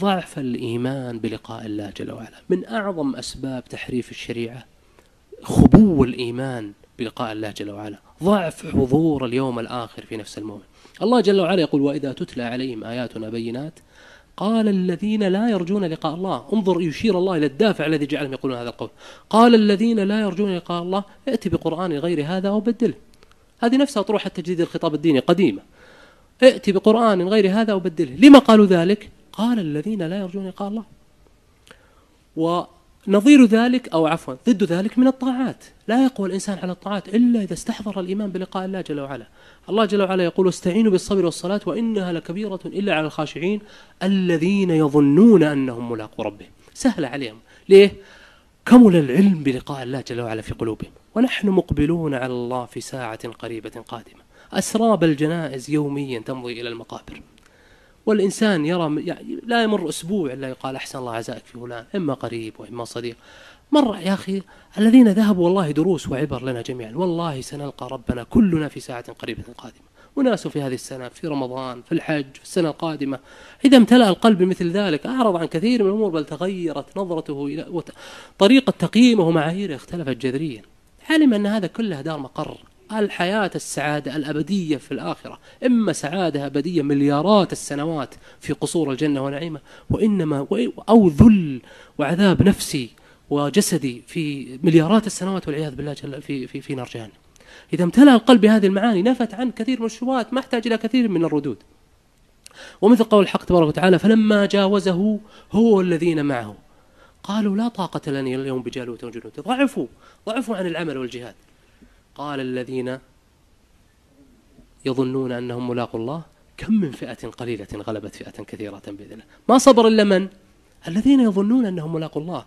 ضعف الإيمان بلقاء الله جل وعلا. من أعظم أسباب تحريف الشريعة خبو الإيمان بلقاء الله جل وعلا. ضعف حضور اليوم الآخر في نفس المؤمن. الله جل وعلا يقول وإذا تتلى عليهم آياتنا بينات قال الذين لا يرجون لقاء الله. انظر يشير الله إلى الدافع الذي جعلهم يقولون هذا القول. قال الذين لا يرجون لقاء الله ائت بقرآن غير هذا أو بدله هذه نفسها طروحة تجديد الخطاب الديني قديمة. ائت بقرآن غير هذا أو بدله لما قالوا ذلك؟ قال الذين لا يرجون لقاء الله. ونظير ذلك أو عفوا ضد ذلك من الطاعات. لا يقوى الإنسان على الطاعات إلا إذا استحضر الإيمان بلقاء الله جل وعلا. الله جل وعلا يقول استعينوا بالصبر والصلاة وإنها لكبيرة إلا على الخاشعين الذين يظنون أنهم ملاقوا ربهم. سهل عليهم. ليه؟ كمل العلم بلقاء الله جل وعلا في قلوبهم. ونحن مقبلون على الله في ساعة قريبة قادمة. أسراب الجنائز يوميا تمضي إلى المقابر. والإنسان يرى يعني لا يمر أسبوع إلا يقال أحسن الله عزائك في فلان إما قريب وإما صديق. مر يا أخي الذين ذهبوا والله دروس وعبر لنا جميعا والله سنلقى ربنا كلنا في ساعة قريبة قادمة. وناس في هذه السنة في رمضان في الحج في السنة القادمة. إذا امتلأ القلب بمثل ذلك أعرض عن كثير من الأمور بل تغيرت نظرته إلى طريقة تقييمه ومعاييره اختلفت جذريا. علم أن هذا كله دار مقر. الحياة السعادة الأبدية في الآخرة إما سعادة أبدية مليارات السنوات في قصور الجنة ونعيمة وإنما أو ذل وعذاب نفسي وجسدي في مليارات السنوات والعياذ بالله جل في في في نار جهنم. إذا امتلأ القلب بهذه المعاني نفت عن كثير من الشبهات ما احتاج إلى كثير من الردود. ومثل قول الحق تبارك وتعالى فلما جاوزه هو الذين معه قالوا لا طاقة لنا اليوم بجالوت وجنود ضعفوا ضعفوا عن العمل والجهاد قال الذين يظنون أنهم ملاقوا الله كم من فئة قليلة غلبت فئة كثيرة بإذن الله ما صبر إلا من؟ الذين يظنون أنهم ملاقوا الله.